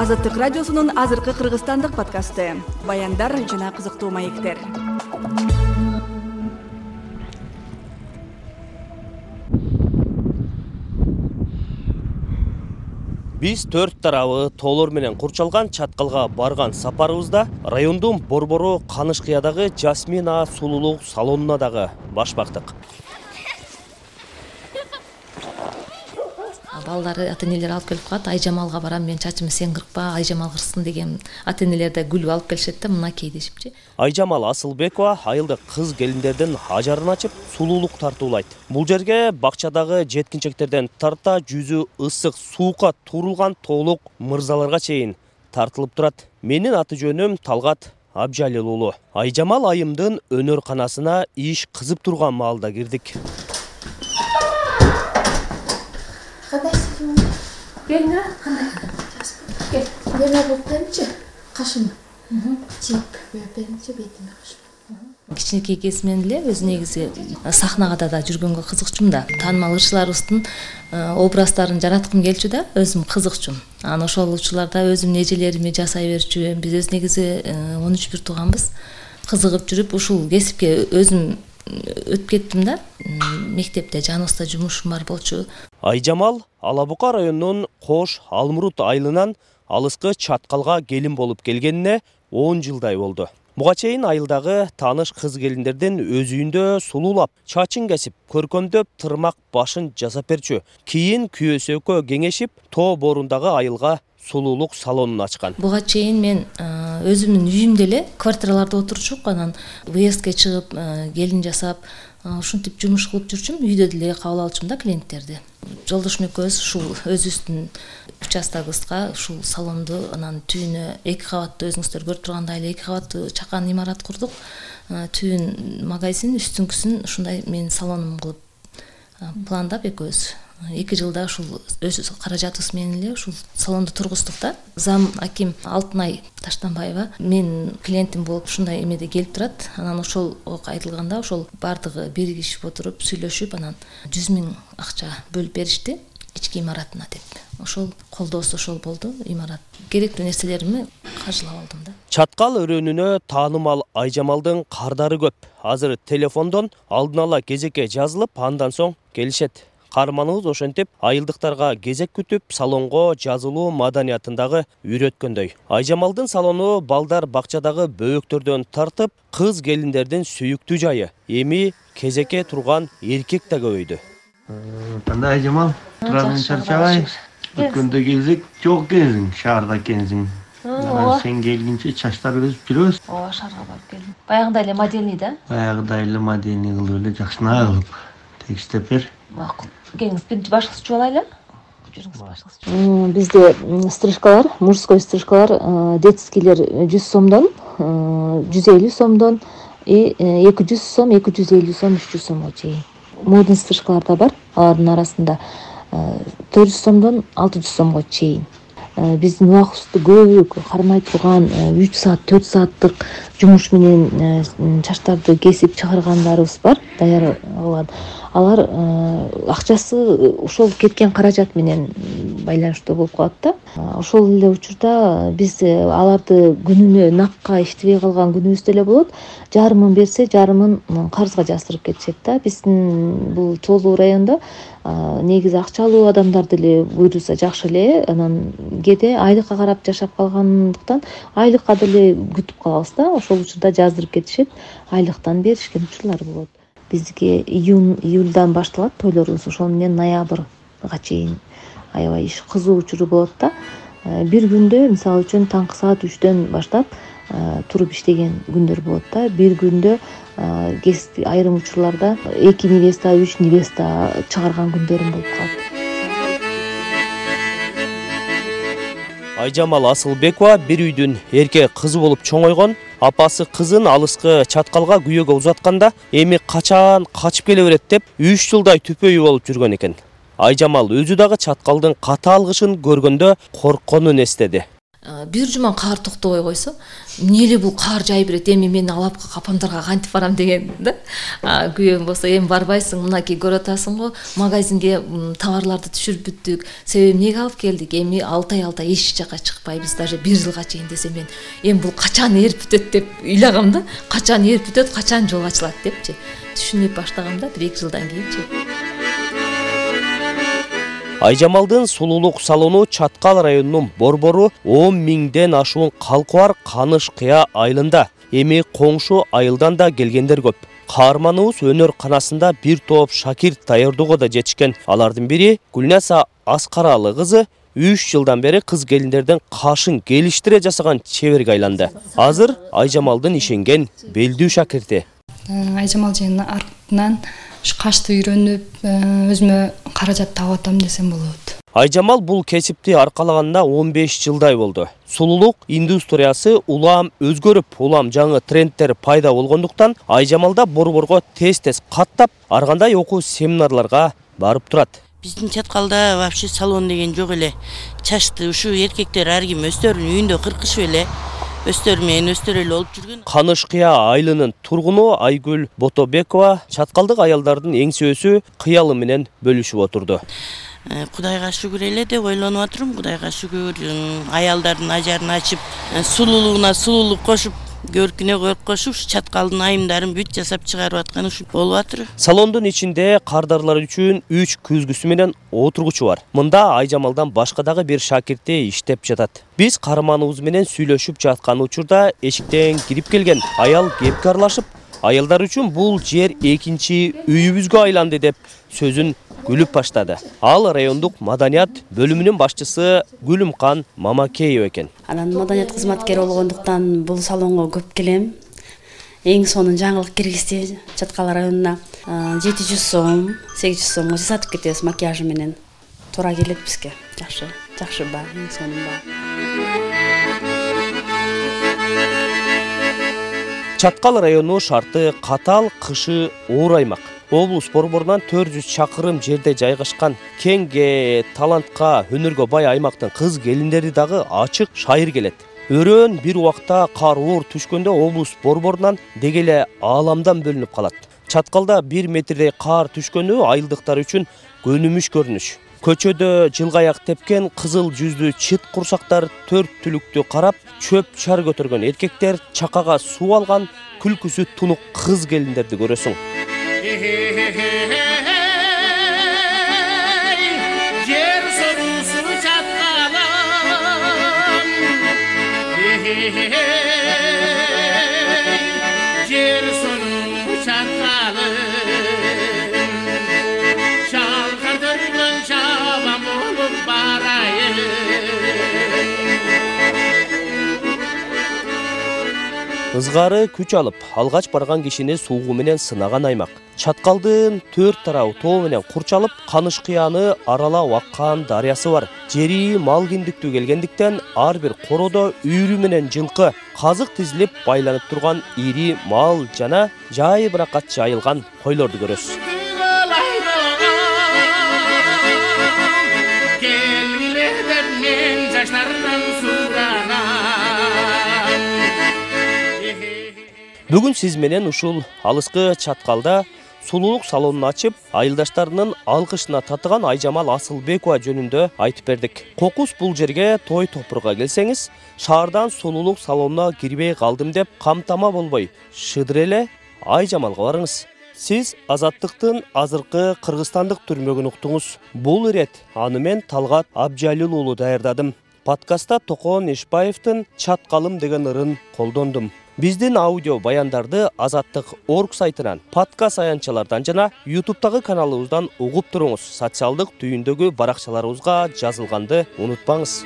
азаттык радиосунун азыркы кыргызстандык подкасты. Баяндар жана кызыктуу маектер. Биз төрт тарабы тоолор менен курчалган чаткалга барган сапарыбызда райондун борбору канышкыядагы жасмин аа сулуулук салонуна дагы баш бактык балдары ата энелери алып келип коет айжамалга барам менин чачымды сен кыркпа айжамал кырксын деген ата энелер да күлүп алып келишет да мынакей дешипчи айжамал асылбекова айылдык кыз келиндердин ажарын ачып сулуулук тартуулайт. Бул жерге бакчадагы жеткинчектерден тарта жүзү ысык суукка туурулган тоолук мырзаларга чейин тартылып турат. Менин аты жөнүм талгат абжалил уулу айжамал айымдын өнөрканасына иш кызып турган маалда кирдик келиңер кандай? Кел. Неме болуп бериңчи кашымы чийип боеп бериңчи бетиме кичинекей кезимден эле өзү негизи сахнада да жүргөнгө кызыкчумун да. Таанымал ырчыларыбыздын э, образдарын жараткым келчү да өзүм кызыкчумун анан ошол учурларда өзүмдүн эжелериме жасай берчү биз өзү негизи э, он үч бир тууганбыз. Кызыгып жүрүп ушул кесипке өзүм өтүп кеттим да. Мектепте жаныбызда жумушум бар болчу. Айжамал ала бука районунун кош алмурут айылынан алыскы чаткалга келин болуп келгенине он жылдай болду. Буга чейин айылдагы тааныш кыз келиндердин өз үйүндө сулуулап чачын кесип көркөмдөп тырмак башын жасап берчү. Кийин күйөөсү экөө кеңешип тоо боорундагы айылга сулуулук салонун ачкан. Буга чейин мен өзүмдүн үйүмдө эле квартираларда отурчук анан выездке чыгып келин жасап ушинтип жумуш кылып жүрчүмүн үйдө деле кабыл алчумун да клиенттерди. Жолдошум экөөбүз ушул өзүбүздүн участогубузга ушул салонду анан түбүнө эки кабаттуу өзүңүздөр көрүп тургандай эле эки кабаттуу чакан имарат курдук. Түбүн магазин үстүңкүсүн ушундай менин салонум кылып пландап экөөбүз эки жылда ушул өз каражатыбыз менен эле ушул салонду тургуздук да. Зам аким алтынай таштанбаева менин клиентим болуп ушундай эмеде келип турат. Анан ошол айтылганда ошол баардыгы биригишип отуруп сүйлөшүп анан жүз миң акча бөлүп беришти ички имаратына деп. Ошол колдоосу ошол болду имарат. Керектүү нерселеримди каржылап алдым да. Чаткал өрөөнүнө таанымал айжамалдын кардары көп. Азыр телефондон алдын ала кезекке жазылып андан соң келишет каарманыбыз ошентип айылдыктарга кезек күтүп салонго жазылуу маданиятын дагы үйрөткөндөй. Айжамалдын салону балдар бакчадагы бөбөктөрдөн тартып кыз келиндердин сүйүктүү жайы. Эми кезекке турган эркек да көбөйдү. Кандай айжамал турардан чарчабай. өткөндө келсек жок экенсиң шаарда экенсиң ооба сен келгенче чачтарды өсүп жүрөбүз. Ооба шаарга барып келдим. Баягыдай эле модельный да? Баягыдай эле модельный кылып эле жакшынакай кылып. Тегиштеп бер макул келиңиз биринчи башыңызды жууп алайлы жүрүңүз башыңызды бизде стрижкалар мужской стрижкалар э, детскийлер жүз сомдон э, жүз элүү сомдон и э, эки жүз сом эки жүз элүү сом үч жүз сомго чейин модный стрижкалар да бар алардын арасында төрт жүз сомдон алты жүз сомго чейин биздин убагыбызды көбү кармай турган үч саат төрт сааттык жумуш менен чачтарды кесип чыгаргандарыбыз бар. Даяр кылган алар э, акчасы ошол кеткен каражат менен байланыштуу болуп калат да. Ошол эле учурда биз э, аларды күнүнө накка иштебей калган күнүбүз деле болот. Жарымын берсе жарымын карызга жаздырып кетишет да. Биздин бул тоолуу райондо негизи акчалуу адамдар деле буйруса жакшы эле. Анан кээде айлыкка карап жашап калгандыктан айлыкка деле күтүп калабыз да. Ошол учурда жаздырып кетишет айлыктан беришкен учурлар болот бизге июнь июльдан башталат тойлорубуз. Ошол менен ноябрга чейин аябай иш кызуу учуру болот да. Э, бир күндө мисалы үчүн таңкы саат үчтөн баштап э, туруп иштеген күндөр болот да. Бир күндө э, айрым учурларда эки невеста үч невеста чыгарган күндөрүм болуп калат айжамал асылбекова бир үйдүн эркек кызы болуп чоңойгон апасы кызын алыскы чаткалга күйөөгө узатканда эми качан качып келе берет деп үч жылдай түпөйү болуп жүргөн экен. Айжамал өзү дагы чаткалдын катаал кышын көргөндө коркконун эстеди бир жума каар токтобой койсо эмне эле бул каар жай берет эми мен алапка апамдарга кантип барам деген да? Күйөөм болсо эми барбайсың мынакей көрүп атасың го магазинге товарларды түшүрүп бүттүк себеби эмнеге алып келдик? Эми алты ай алты ай эч жака чыкпайбыз даже бир жылга чейин десем мен эми бул качан эрип бүтөт? деп ыйлагам да. Качан эрип бүтөт качан жол ачылат? депчи түшүнүп баштагам да бир эки жылдан кийинчи айжамалдын сулуулук салону чаткал районунун борбору он миңден ашуун калкы бар каныш кыя айылында. Эми коңшу айылдан да келгендер көп. Каарманыбыз өнөр канасында бир топ шакирт даярдоого да жетишкен. Алардын бири гүлнаса аскаралы кызы үч жылдан бери кыз келиндердин кашын келиштире жасаган чеберге айланды. Азыр айжамалдын ишенген белдүү шакирти. Айжамал эженин артынан ушу кашты үйрөнүп э, өзүмө каражат таап атам десем болот. Айжамал бул кесипти аркалаганына он беш жылдай болду. Сулуулук индустриясы улам өзгөрүп улам жаңы трендтер пайда болгондуктан айжамал да борборго тез тез каттап ар кандай окуу семинарларга барып турат. Биздин чаткалда вообще салон деген жок эле. Чачты ушу эркектер ар ким өздөрүнүн үйүндө кыркышып эле өздөрү менен өздөрү эле болуп жүргөн. Каныш кыя айылынын тургуну айгүл ботобекова чаткалдык аялдардын эң сөзү кыялы менен бөлүшүп отурду. Э, кудайга шүгүр эле деп ойлонуп атырмын кудайга шүгүр аялдардын ажарын ачып э, сулуулугуна сулуулук кошуп көркүнө көрк кошуп ушу чаткалдын айымдарын бүт жасап чыгарып аткан ушул болуп атыр салондун ичинде кардарлар үчүн үч күзгүсү менен отургучу бар. Мында айжамалдан башка дагы бир шакирти иштеп жатат. Биз каарманыбыз менен сүйлөшүп жаткан учурда эшиктен кирип келген. Аял кепке аралашып аялдар үчүн бул жер экинчи үйүбүзгө айланды деп сөзүн күлүп баштады. Ал райондук маданият бөлүмүнүн башчысы гүлүмкан мамакеева экен. Анан маданият кызматкери болгондуктан бул салонго көп келем. Эң сонун жаңылык киргизди чаткал районуна. Жети жүз сом сегиз жүз сомго жасатып кетебиз макияжы менен. Туура келет бизге. Жакшы жакшы баа эң сонун баа чаткал району шарты катаал кышы оор аймак облус борборунан төрт жүз чакырым жерде жайгашкан кеңге талантка өнөргө бай аймактын кыз келиндери дагы ачык шайыр келет. Өрөөн бир убакта кар оор түшкөндө облус борборунан деги эле ааламдан бөлүнүп калат. Чаткалда бир метрдей кар түшкөнү айылдыктар үчүн көнүмүш көрүнүш. Көчөдө жылгаяк тепкен кызыл жүздүү чыт курсактар төрт түлүктү карап чөп чар көтөргөн эркектер чакага суу алган күлкүсү тунук кыз келиндерди көрөсүң жер сорусу чаткалым жер сору чаткалым ызгары күч алып алгач барган кишини суугу менен сынаган аймак. Чаткалдын төрт тарабы тоо менен курчалып каныш кыяны аралап аккан дарыясы бар. Жери мал киндиктүү келгендиктен ар бир короодо үйрү менен жылкы казык тизилип байланып турган ири мал жана жайбыракат жайылган койлорду көрөсүз бүгүн сиз менен ушул алыскы чаткалда сулуулук салонун ачып айылдаштарынын алкышына татыган айжамал асылбекова жөнүндө айтып бердик. Кокус бул жерге той топурга келсеңиз шаардан сулуулук салонуна кирбей калдым деп камтама болбой. Шыдыр эле айжамалга барыңыз. Сиз азаттыктын азыркы кыргызстандык түрмөгүн уктуңуз. Бул ирет аны мен талгат абжалил уулу даярдадым. Подкастта токон эшбаевдин чаткалым деген ырын колдондум биздин аудио баяндарды азаттык орг сайтынан подкаст аянтчалардан жана ютубтагы каналыбыздан угуп туруңуз. Социалдык түйүндөгү баракчаларыбызга жазылганды унутпаңыз